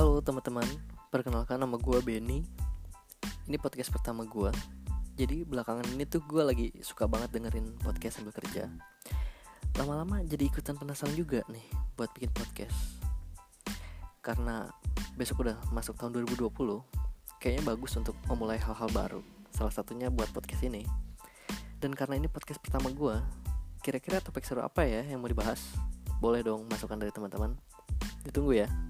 Halo teman-teman, perkenalkan nama gue Benny. Ini podcast pertama gue Jadi belakangan ini tuh gue lagi suka banget dengerin podcast sambil kerja. Lama-lama jadi ikutan penasaran juga nih buat bikin podcast. Karena besok udah masuk tahun 2020 Kayaknya bagus untuk memulai hal-hal baru Salah satunya buat podcast ini. Dan karena ini podcast pertama gue Kira-kira topik seru apa ya yang mau dibahas? Boleh dong masukan dari teman-teman. Ditunggu ya.